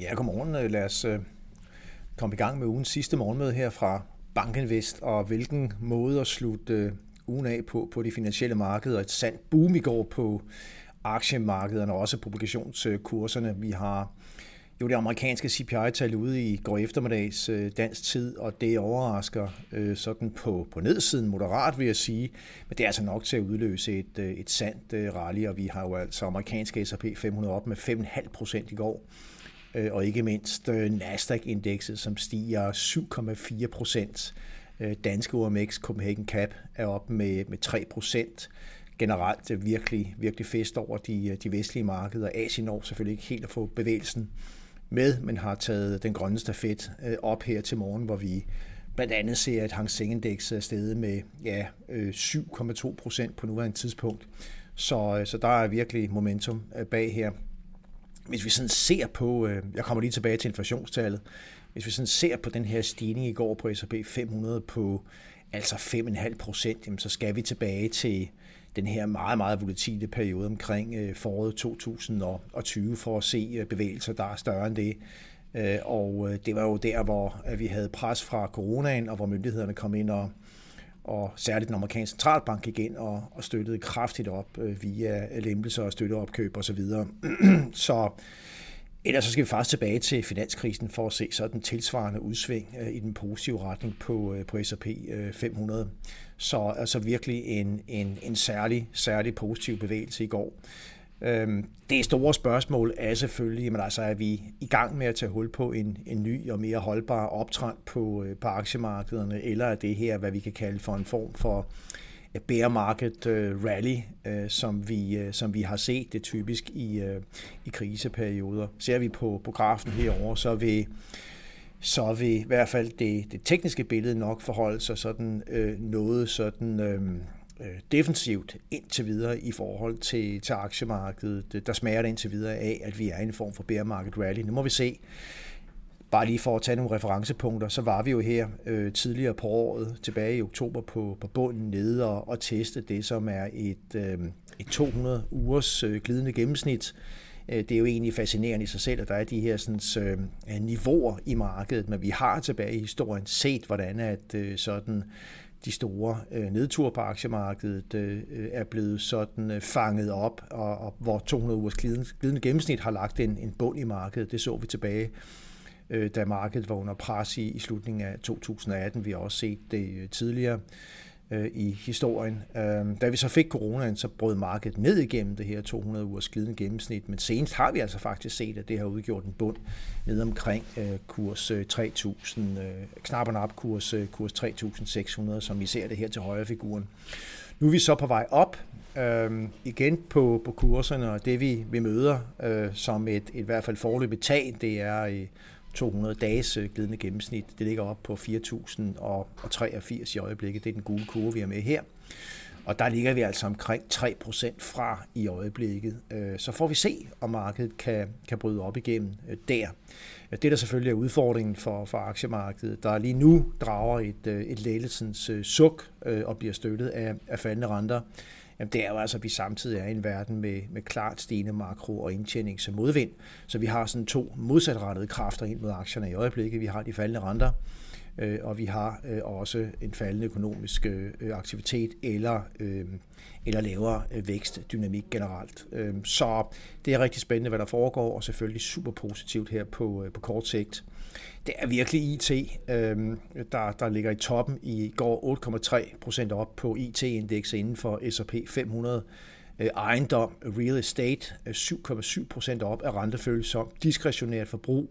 Ja, godmorgen. Øh, lad os øh, komme i gang med ugens sidste morgenmøde her fra Bankinvest, og hvilken måde at slutte øh, ugen af på, på de finansielle markeder. Et sandt boom i går på aktiemarkederne og også publikationskurserne. Vi har jo det amerikanske CPI-tal ude i går eftermiddags dansk tid, og det overrasker øh, sådan på, på nedsiden moderat, vil jeg sige. Men det er altså nok til at udløse et, et sandt rally, og vi har jo altså amerikanske S&P 500 op med 5,5 procent i går. Øh, og ikke mindst øh, Nasdaq-indekset, som stiger 7,4 procent. Øh, danske OMX Copenhagen Cap er op med, med 3 procent generelt virkelig, virkelig fest over de, de vestlige markeder. Asien når selvfølgelig ikke helt at få bevægelsen med, men har taget den grønne stafet op her til morgen, hvor vi blandt andet ser, at Hang Seng-indeks er steget med ja, 7,2 procent på nuværende tidspunkt. Så, så der er virkelig momentum bag her hvis vi sådan ser på, øh, jeg kommer lige tilbage til inflationstallet, hvis vi sådan ser på den her stigning i går på S&P 500 på altså 5,5 procent, så skal vi tilbage til den her meget, meget volatile periode omkring øh, foråret 2020 for at se øh, bevægelser, der er større end det. Øh, og øh, det var jo der, hvor vi havde pres fra coronaen, og hvor myndighederne kom ind og, og særligt den amerikanske centralbank gik ind og, og støttede kraftigt op øh, via lempelser og støtteopkøb osv. Så, videre. så ellers så skal vi faktisk tilbage til finanskrisen for at se sådan tilsvarende udsving øh, i den positive retning på, øh, på S&P 500. Øh, så altså virkelig en, en, en særlig, særlig positiv bevægelse i går. Øhm, det store spørgsmål er selvfølgelig, men altså er vi i gang med at tage hul på en, en ny og mere holdbar optrend på, øh, på aktiemarkederne, eller er det her, hvad vi kan kalde for en form for bear market øh, rally, øh, som, vi, som vi har set det typisk i, i kriseperioder. Ser vi på, på grafen herover, så vil så vil i hvert fald det, det tekniske billede nok forholde sig sådan øh, noget sådan øh, Øh, defensivt indtil videre i forhold til, til aktiemarkedet. Der smager det indtil videre af, at vi er i en form for bear market rally. Nu må vi se. Bare lige for at tage nogle referencepunkter, så var vi jo her øh, tidligere på året, tilbage i oktober på, på bunden nede og, og teste det, som er et, øh, et 200 ugers øh, glidende gennemsnit. Øh, det er jo egentlig fascinerende i sig selv, at der er de her sådan, øh, niveauer i markedet, men vi har tilbage i historien set, hvordan at øh, sådan de store øh, nedtur på aktiemarkedet øh, er blevet sådan øh, fanget op, og, og hvor 200 ugers glidende, glidende gennemsnit har lagt en, en bund i markedet. Det så vi tilbage, øh, da markedet var under pres i, i slutningen af 2018. Vi har også set det øh, tidligere øh, i historien. Øh, da vi så fik coronaen, så brød markedet ned igennem det her 200 ugers glidende gennemsnit, men senest har vi altså faktisk set, at det har udgjort en bund ned omkring øh, kurs 3.000, øh, øh knapperne op kurs, øh, kurs 3.600, som vi ser det her til højre figuren. Nu er vi så på vej op øh, igen på, på kurserne, og det vi, vi møder øh, som et, et i hvert fald forløbet tag, det er i 200 dages øh, glidende gennemsnit. Det ligger op på 4.083 i øjeblikket. Det er den gule kurve, vi er med her. Og der ligger vi altså omkring 3% fra i øjeblikket. Øh, så får vi se, om markedet kan, kan bryde op igennem øh, der. Det, der selvfølgelig er udfordringen for, for aktiemarkedet, der lige nu drager et, et lettelsens suk og bliver støttet af, af faldende renter, jamen det er jo altså, at vi samtidig er i en verden med, med klart stigende makro- og indtjening som modvind. Så vi har sådan to modsatrettede kræfter ind mod aktierne i øjeblikket. Vi har de faldende renter, øh, og vi har øh, også en faldende økonomisk øh, aktivitet eller, øh, eller lavere øh, vækstdynamik generelt. Øh, så det er rigtig spændende, hvad der foregår, og selvfølgelig super positivt her på, på kort sigt. Det er virkelig IT, øhm, der, der ligger i toppen. I går 8,3 procent op på IT-indekset inden for S&P 500 øh, ejendom, real estate, øh, 7,7 procent op af rentefølsom, diskretionært forbrug,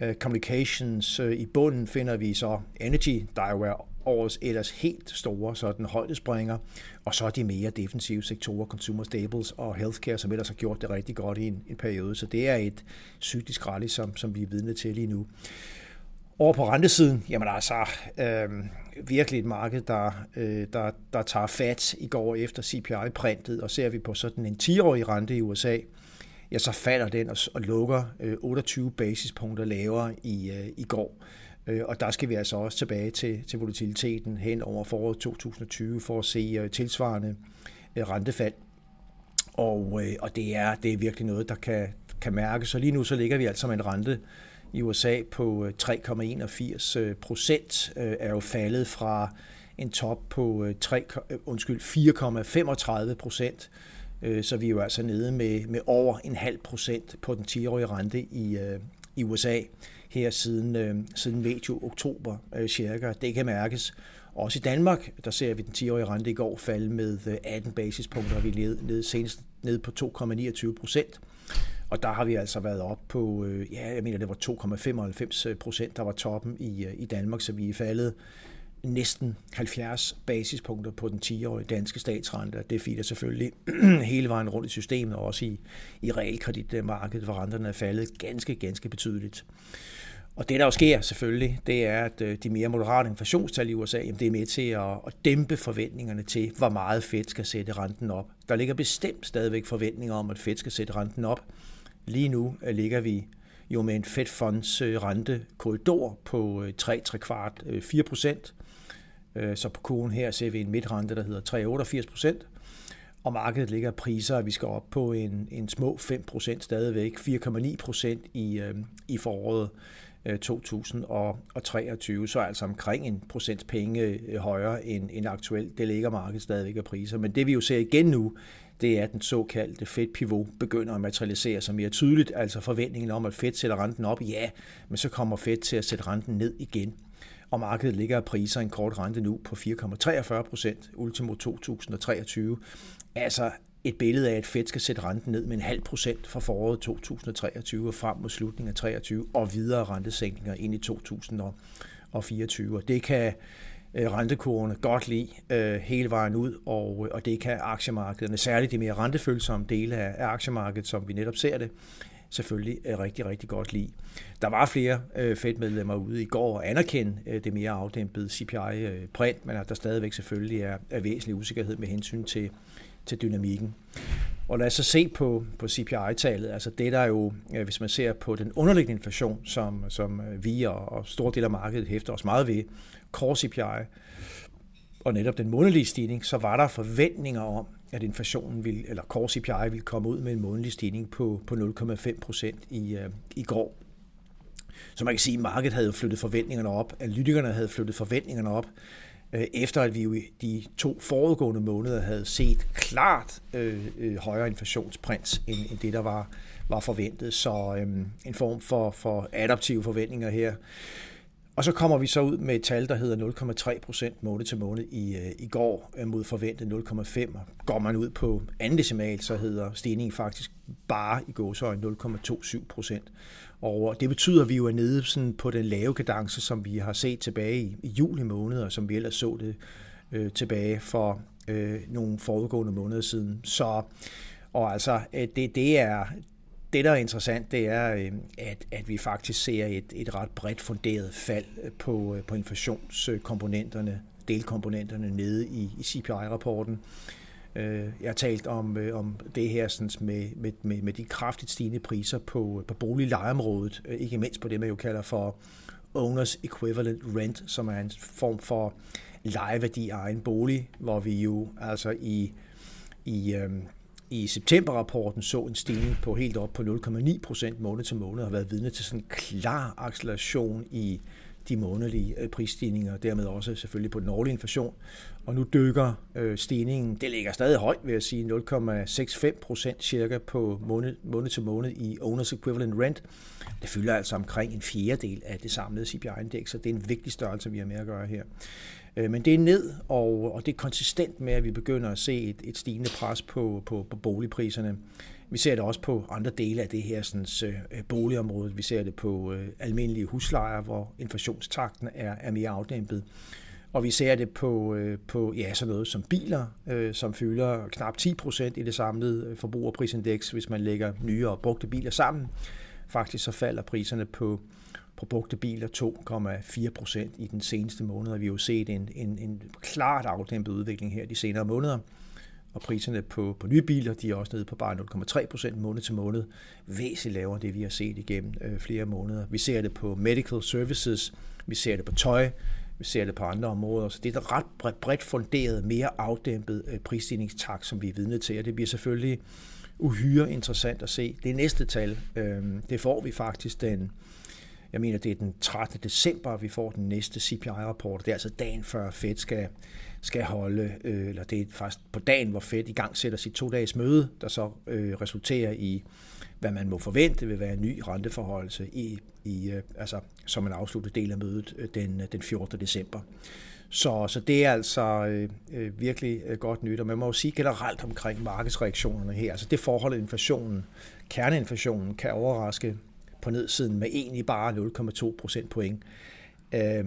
øh, communications. I bunden finder vi så energy, der jo er årets ellers helt store sådan højdespringer, og så de mere defensive sektorer, consumer staples og healthcare, som ellers har gjort det rigtig godt i en, en periode. Så det er et cyklisk rally, som, som vi er vidne til lige nu. Over på rentesiden, jamen altså, øh, virkelig et marked, der, øh, der, der tager fat i går efter CPI-printet, og ser vi på sådan en 10-årig rente i USA, ja, så falder den og, og lukker øh, 28 basispunkter lavere i, øh, i går. Øh, og der skal vi altså også tilbage til, til volatiliteten hen over foråret 2020 for at se øh, tilsvarende øh, rentefald. Og, øh, og det, er, det er virkelig noget, der kan, kan mærkes. Så lige nu så ligger vi altså med en rente i USA på 3,81 procent, er jo faldet fra en top på 3, undskyld, 4,35 procent. Så vi er jo altså nede med, med over en halv procent på den 10-årige rente i, i USA her siden, øh, siden medio oktober øh, cirka. Det kan mærkes. Også i Danmark, der ser vi den 10-årige rente i går falde med øh, 18 basispunkter, vi er nede, senest ned på 2,29 procent. Og der har vi altså været op på, ja, jeg mener, det var 2,95 procent, der var toppen i, i Danmark, så vi er faldet næsten 70 basispunkter på den 10-årige danske statsrente. Det feeder selvfølgelig hele vejen rundt i systemet, og også i, i realkreditmarkedet, hvor renterne er faldet ganske, ganske betydeligt. Og det, der jo sker selvfølgelig, det er, at øh, de mere moderate inflationstal i USA, jamen, det er med til at, at dæmpe forventningerne til, hvor meget Fed skal sætte renten op. Der ligger bestemt stadigvæk forventninger om, at Fed skal sætte renten op. Lige nu øh, ligger vi jo med en Fed Funds øh, rentekorridor på 3, 3 kvart, 4 procent. Øh, så på kurven her ser vi en midtrente, der hedder 3,88 procent. Og markedet ligger priser, at vi skal op på en, en små 5 procent stadigvæk, 4,9 procent i, øh, i foråret. Øh, 2023, så altså omkring en procents penge højere end, end aktuelt. Det ligger markedet stadigvæk af priser. Men det vi jo ser igen nu, det er, at den såkaldte Fed-pivot begynder at materialisere sig mere tydeligt, altså forventningen om, at Fed sætter renten op, ja, men så kommer Fed til at sætte renten ned igen. Og markedet ligger af priser en kort rente nu på 4,43 procent ultimo 2023. Altså et billede af, at Fed skal sætte renten ned med en halv procent fra foråret 2023 og frem mod slutningen af 2023 og videre rentesænkninger ind i 2024. Og det kan øh, rentekurvene godt lide øh, hele vejen ud, og, øh, og det kan aktiemarkederne, særligt de mere rentefølsomme dele af, af aktiemarkedet, som vi netop ser det, selvfølgelig øh, rigtig, rigtig godt lide. Der var flere øh, Fed-medlemmer ude i går og anerkende øh, det mere afdæmpede CPI-print, øh, men at der stadigvæk selvfølgelig er, er væsentlig usikkerhed med hensyn til, til dynamikken. Og lad os så se på, på CPI-tallet. Altså det der jo, øh, hvis man ser på den underliggende inflation, som, som vi og, og store del af markedet hæfter os meget ved, core CPI, og netop den månedlige stigning, så var der forventninger om, at inflationen vil, eller core CPI vil komme ud med en månedlig stigning på, på 0,5 procent i, øh, i går. Så man kan sige, at markedet havde flyttet forventningerne op, analytikerne havde flyttet forventningerne op, Øh, efter at vi jo i de to foregående måneder havde set klart øh, øh, højere inflationsprins end, end det, der var, var forventet. Så øh, en form for, for adaptive forventninger her. Og så kommer vi så ud med et tal, der hedder 0,3 procent måned til måned i, øh, i går øh, mod forventet 0,5. Går man ud på anden decimal, så hedder stigningen faktisk bare i gåsøjne 0,27 procent. Og det betyder, at vi jo er nede sådan på den lave kadence, som vi har set tilbage i, i juli måned, og som vi ellers så det øh, tilbage for øh, nogle foregående måneder siden. Så og altså, øh, det, det er, det, der er interessant, det er, øhm, at, at vi faktisk ser et, et ret bredt funderet fald øh, på, øh, på inflationskomponenterne, delkomponenterne nede i, i CPI-rapporten. Øh, jeg har talt om, om det her sådan med, med, med, med de kraftigt stigende priser på, på boliglejeområdet, ikke mindst på det, man jo kalder for owners equivalent rent, som er en form for lejeværdi af egen bolig, hvor vi jo altså i, i, øhm, i septemberrapporten så en stigning på helt op på 0,9 procent måned til måned, og har været vidne til sådan en klar acceleration i de månedlige øh, prisstigninger, og dermed også selvfølgelig på den årlige inflation. Og nu dykker øh, stigningen, det ligger stadig højt, vil jeg sige, 0,65 procent cirka på måned, måned til måned i Owners Equivalent Rent. Det fylder altså omkring en fjerdedel af det samlede CPI-indeks, så det er en vigtig størrelse, vi har med at gøre her. Øh, men det er ned, og, og det er konsistent med, at vi begynder at se et, et stigende pres på, på, på boligpriserne. Vi ser det også på andre dele af det her sådan, øh, boligområde. Vi ser det på øh, almindelige huslejer, hvor inflationstakten er, er mere afdæmpet. Og vi ser det på, øh, på ja, sådan noget som biler, øh, som fylder knap 10 procent i det samlede øh, forbrugerprisindeks, hvis man lægger nye og brugte biler sammen. Faktisk så falder priserne på, på brugte biler 2,4 procent i den seneste måned, og vi har jo set en, en, en klart afdæmpet udvikling her de senere måneder og priserne på, på nye biler, de er også nede på bare 0,3 procent måned til måned, væsentligt lavere end det, vi har set igennem øh, flere måneder. Vi ser det på medical services, vi ser det på tøj, Vi ser det på andre områder. Så det er et ret bredt funderet, mere afdæmpet øh, prisstigningstakt, som vi er vidne til. Og det bliver selvfølgelig uhyre interessant at se. Det næste tal, øh, det får vi faktisk den, jeg mener, det er den 13. december, vi får den næste CPI-rapport. Det er altså dagen før Fed skal, skal holde, øh, eller det er faktisk på dagen, hvor Fed i gang sætter sit to-dages møde, der så øh, resulterer i, hvad man må forvente vil være en ny renteforholdelse i, i øh, altså, som en afsluttet del af mødet øh, den, øh, den 14. december. Så, så det er altså øh, øh, virkelig øh, godt nyt, og man må jo sige generelt omkring markedsreaktionerne her, altså det forhold, at inflationen, kerneinflationen kan overraske på nedsiden med egentlig bare 0,2 procent point, øh,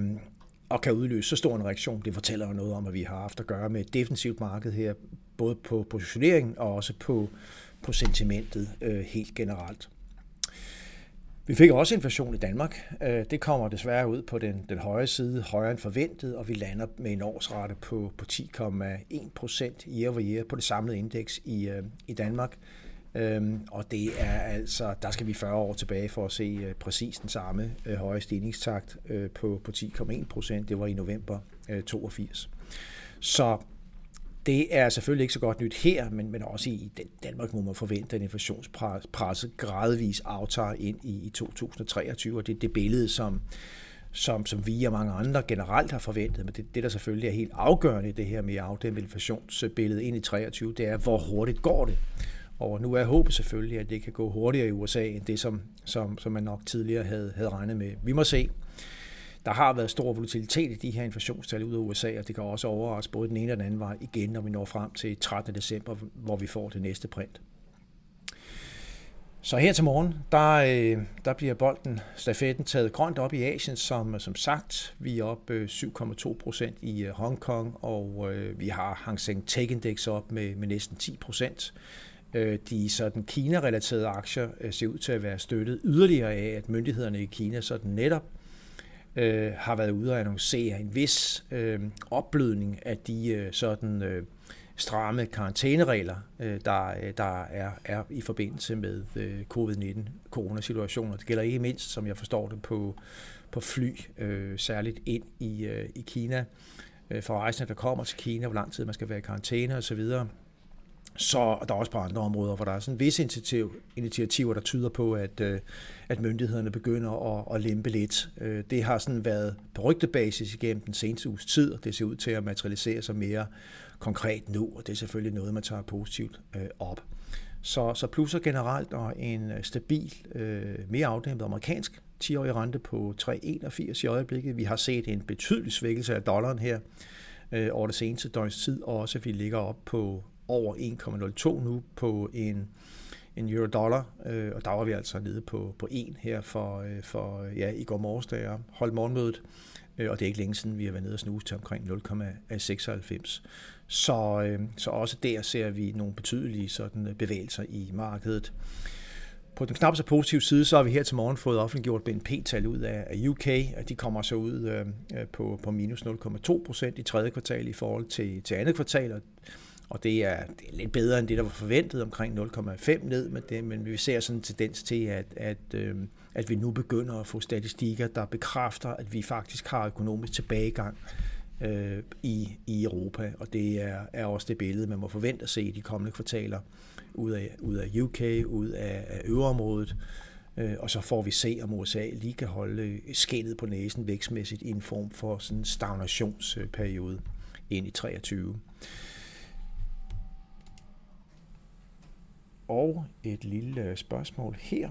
og kan udløse så stor en reaktion, det fortæller jo noget om, at vi har haft at gøre med et defensivt marked her, både på positionering og også på, på sentimentet øh, helt generelt. Vi fik også inflation i Danmark. Øh, det kommer desværre ud på den, den høje side, højere end forventet, og vi lander med en årsrate på, på 10,1 procent year over year på det samlede indeks i, øh, i Danmark. Øhm, og det er altså, der skal vi 40 år tilbage for at se øh, præcis den samme øh, høje stigningstakt øh, på, på 10,1 procent. Det var i november øh, 82. Så det er selvfølgelig ikke så godt nyt her, men, men også i Danmark må man forvente, at inflationspresset gradvis aftager ind i, i 2023, og det er det billede, som, som, som vi og mange andre generelt har forventet, men det, det der selvfølgelig er helt afgørende i det her med at afdæmme inflationsbillede ind i 23, det er, hvor hurtigt går det. Og nu er håbet selvfølgelig, at det kan gå hurtigere i USA, end det, som, som, som man nok tidligere havde, havde regnet med. Vi må se. Der har været stor volatilitet i de her inflationstal ud af USA, og det kan også overraske både den ene og den anden vej igen, når vi når frem til 13. december, hvor vi får det næste print. Så her til morgen, der, øh, der bliver bolden, stafetten, taget grønt op i Asien, som, som sagt. Vi er op 7,2 øh, procent i øh, Hongkong, og vi har Hang Seng Tech Index op med, med næsten 10 procent. Øh, de sådan Kina-relaterede aktier øh, ser ud til at være støttet yderligere af, at myndighederne i Kina sådan netop øh, har været ude og annoncere en vis øh, opblødning af de øh, sådan øh, stramme karantæneregler, øh, der, øh, der er, er i forbindelse med øh, covid-19 coronasituationer. Det gælder ikke mindst, som jeg forstår det, på, på fly, øh, særligt ind i, øh, i Kina. Øh, for rejsende, der kommer til Kina, hvor lang tid man skal være i karantæne osv., så og der også på andre områder, hvor der er sådan visse initiativ, initiativer, der tyder på, at, øh, at myndighederne begynder at, at lempe lidt. Øh, det har sådan været på rygtebasis igennem den seneste uges tid, og det ser ud til at materialisere sig mere konkret nu, og det er selvfølgelig noget, man tager positivt øh, op. Så, så plusser generelt og en stabil, mere afdæmpet amerikansk 10-årig rente på 3,81 i øjeblikket. Vi har set en betydelig svækkelse af dollaren her over det seneste døgns tid, og også at vi ligger op på over 1,02 nu på en, en euro dollar, øh, og der var vi altså nede på, på 1 her for, øh, for ja, i går morges, da jeg holdt morgenmødet, øh, og det er ikke længe siden, vi har været nede og snuse til omkring 0,96. Så, øh, så også der ser vi nogle betydelige sådan, øh, bevægelser i markedet. På den knap så positive side, så har vi her til morgen fået offentliggjort BNP-tal ud af UK. De kommer så ud øh, øh på, på minus 0,2 procent i tredje kvartal i forhold til, til andet kvartal, og og det er, det er lidt bedre end det, der var forventet, omkring 0,5 ned med det, men vi ser sådan en tendens til, at, at, øh, at vi nu begynder at få statistikker, der bekræfter, at vi faktisk har økonomisk tilbagegang øh, i, i Europa, og det er, er også det billede, man må forvente at se i de kommende kvartaler ud af, ud af UK, ud af, af øverområdet, øh, og så får vi se, om USA lige kan holde skinnet på næsen vækstmæssigt i en form for sådan en stagnationsperiode ind i 23. Og et lille spørgsmål her.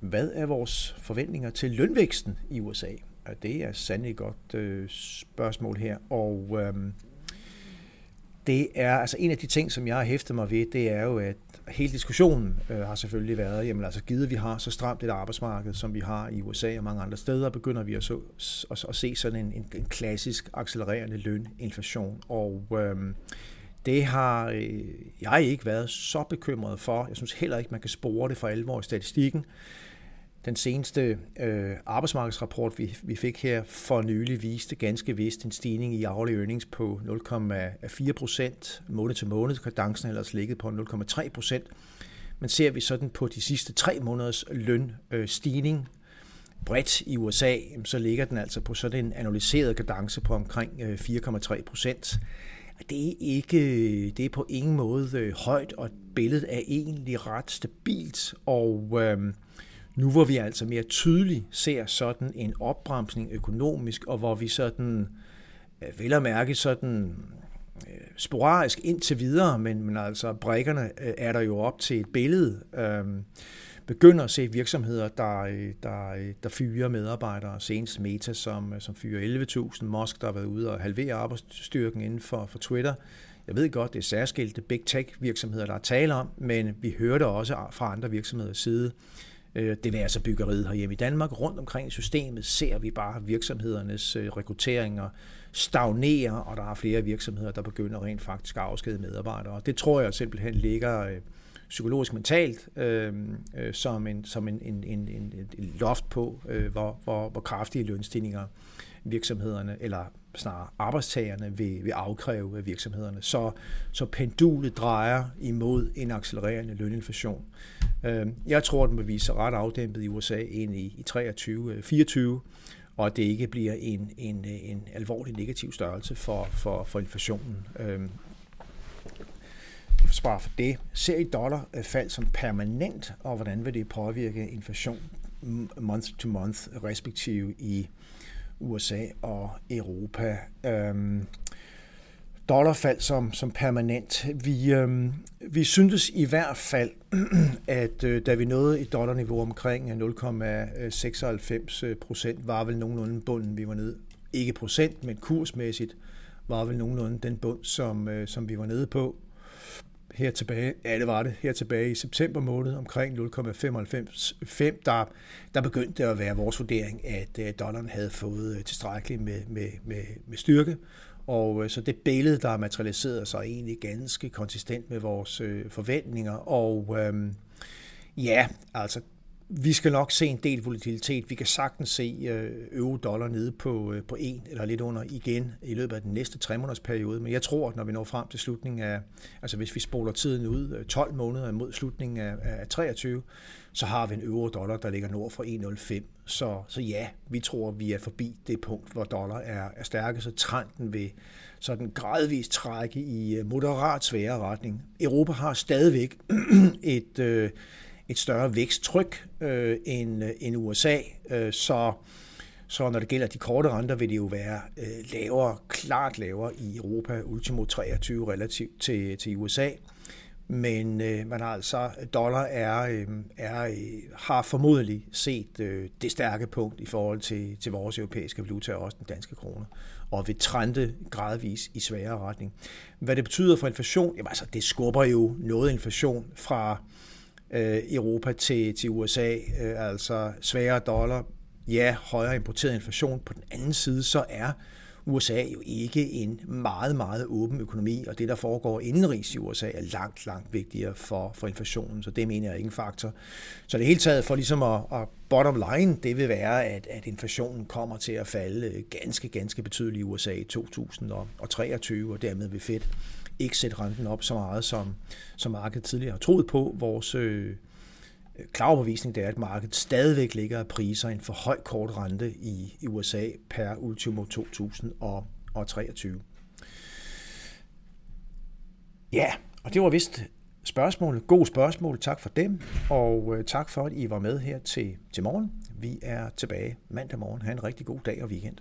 Hvad er vores forventninger til lønvæksten i USA? Og det er sandelig godt øh, spørgsmål her. Og øhm, det er altså en af de ting, som jeg har hæftet mig ved, det er jo, at hele diskussionen øh, har selvfølgelig været, jamen altså givet vi har så stramt et arbejdsmarked, som vi har i USA og mange andre steder, begynder vi at, så, at, at se sådan en, en, en klassisk accelererende løninflation. Og øhm, det har øh, jeg ikke været så bekymret for. Jeg synes heller ikke, man kan spore det for alvor i statistikken. Den seneste øh, arbejdsmarkedsrapport, vi, vi fik her for nylig, viste ganske vist en stigning i aflig earnings på 0,4 procent måned til måned. Kadencen har ellers ligget på 0,3 procent. Men ser vi sådan på de sidste tre måneders lønstigning øh, bredt i USA, så ligger den altså på sådan en analyseret kadence på omkring øh, 4,3 procent. Det er, ikke, det er på ingen måde øh, højt, og billedet er egentlig ret stabilt, og øh, nu hvor vi altså mere tydeligt ser sådan en opbremsning økonomisk, og hvor vi sådan, øh, vel at mærke sådan øh, sporadisk indtil videre, men, men altså brækkerne øh, er der jo op til et billede, øh, begynder at se virksomheder, der, øh, der, øh, der fyrer medarbejdere. Senest Meta, som, øh, som fyrer 11.000. Musk, der har været ude og halvere arbejdsstyrken inden for, for Twitter. Jeg ved godt, det er særskilte big tech virksomheder, der er tale om, men vi hører det også fra andre virksomheders side. Det vil altså byggeriet herhjemme i Danmark. Rundt omkring i systemet ser vi bare virksomhedernes rekrutteringer stagnere, og der er flere virksomheder, der begynder rent faktisk at afskede medarbejdere. Og det tror jeg simpelthen ligger psykologisk mentalt øh, øh, som, en, som en, en, en, en, en loft på, øh, hvor, hvor, hvor kraftige lønstigninger virksomhederne, eller snarere arbejdstagerne, vil, vil afkræve af virksomhederne. Så, så pendulet drejer imod en accelererende løninflation. Øh, jeg tror, den vil vise sig ret afdæmpet i USA ind i, i 23-24, øh, og at det ikke bliver en, en, øh, en alvorlig negativ størrelse for, for, for inflationen. Øh, Øh, spare for det. Ser I dollar øh, fald som permanent, og hvordan vil det påvirke inflation month to month, respektive i USA og Europa? Øhm, dollarfald som, som permanent. Vi, øhm, vi syntes i hvert fald, at øh, da vi nåede et dollarniveau omkring øh, 0,96 procent, var vel nogenlunde bunden, vi var nede. Ikke procent, men kursmæssigt var vel nogenlunde den bund, som, øh, som vi var nede på her tilbage, ja det var det, her tilbage i september måned omkring 0,95, der, der begyndte det at være vores vurdering, at øh, dollaren havde fået øh, tilstrækkeligt med, med, med, med styrke, og øh, så det billede, der materialiserede sig, er egentlig ganske konsistent med vores forventninger, og øhm, ja, altså vi skal nok se en del volatilitet. Vi kan sagtens se øh, øve euro-dollar nede på, øh, på 1 eller lidt under igen i løbet af den næste 3 måneders periode. Men jeg tror, at når vi når frem til slutningen af, altså hvis vi spoler tiden ud øh, 12 måneder mod slutningen af, af 23, så har vi en euro-dollar, der ligger nord for 1,05. Så, så ja, vi tror, vi er forbi det punkt, hvor dollar er, er stærke, så trenden vil sådan gradvist trække i moderat svære retning. Europa har stadigvæk et... Øh, et større væksttryk øh, end, øh, end USA, øh, så, så når det gælder de korte renter, vil det jo være øh, lavere, klart lavere i Europa, ultimo 23 relativt til, til USA. Men øh, man har altså, dollar er, øh, er, øh, har formodentlig set øh, det stærke punkt i forhold til, til vores europæiske valuta og også den danske krone, og vil trende gradvis i sværere retning. Hvad det betyder for inflation? Jamen altså, det skubber jo noget inflation fra øh, Øh, Europa til, til USA, øh, altså svagere dollar, ja, højere importeret inflation. På den anden side, så er USA jo ikke en meget, meget åben økonomi, og det, der foregår indenrigs i USA, er langt, langt vigtigere for, for inflationen, så det mener jeg er ingen faktor. Så det hele taget for ligesom at, at bottom line, det vil være, at, at inflationen kommer til at falde ganske, ganske betydeligt i USA i 2023, og dermed vil fedt ikke sætte renten op så meget, som, som markedet tidligere har troet på. Vores øh, klare overbevisning det er, at markedet stadigvæk ligger af priser en for høj kort rente i, i USA per ultimo 2023. Ja, og det var vist spørgsmålet. God spørgsmål. Tak for dem, og øh, tak for, at I var med her til, til morgen. Vi er tilbage mandag morgen. Ha' en rigtig god dag og weekend.